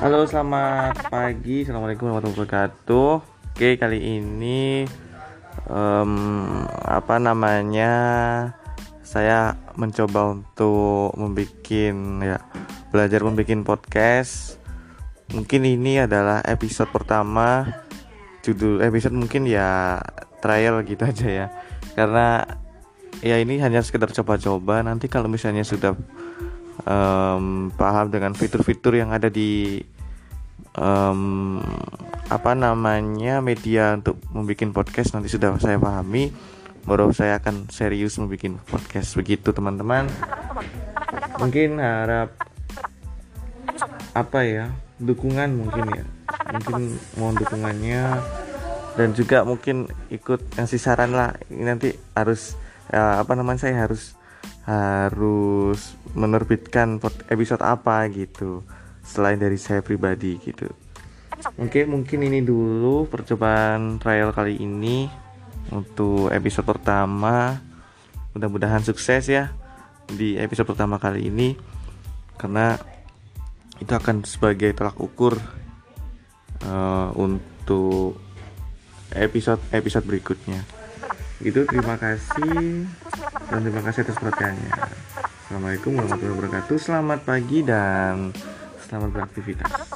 Halo, selamat pagi. Assalamualaikum warahmatullahi wabarakatuh. Oke, kali ini um, apa namanya? Saya mencoba untuk membuat ya belajar membuat podcast. Mungkin ini adalah episode pertama. Judul episode mungkin ya trial gitu aja ya. Karena ya ini hanya sekedar coba-coba. Nanti kalau misalnya sudah um, paham dengan fitur-fitur yang ada di um, apa namanya media untuk membuat podcast. Nanti sudah saya pahami baru saya akan serius membuat podcast. Begitu teman-teman. Mungkin harap apa ya dukungan mungkin ya. Mungkin mohon dukungannya. Dan juga mungkin ikut ngasih saran lah. Nanti harus ya, apa namanya saya harus harus menerbitkan episode apa gitu selain dari saya pribadi gitu. Oke mungkin ini dulu percobaan trial kali ini untuk episode pertama. Mudah-mudahan sukses ya di episode pertama kali ini karena itu akan sebagai tolak ukur uh, untuk episode episode berikutnya. Itu terima kasih dan terima kasih atas perhatiannya. Assalamualaikum warahmatullahi wabarakatuh. Selamat pagi dan selamat beraktivitas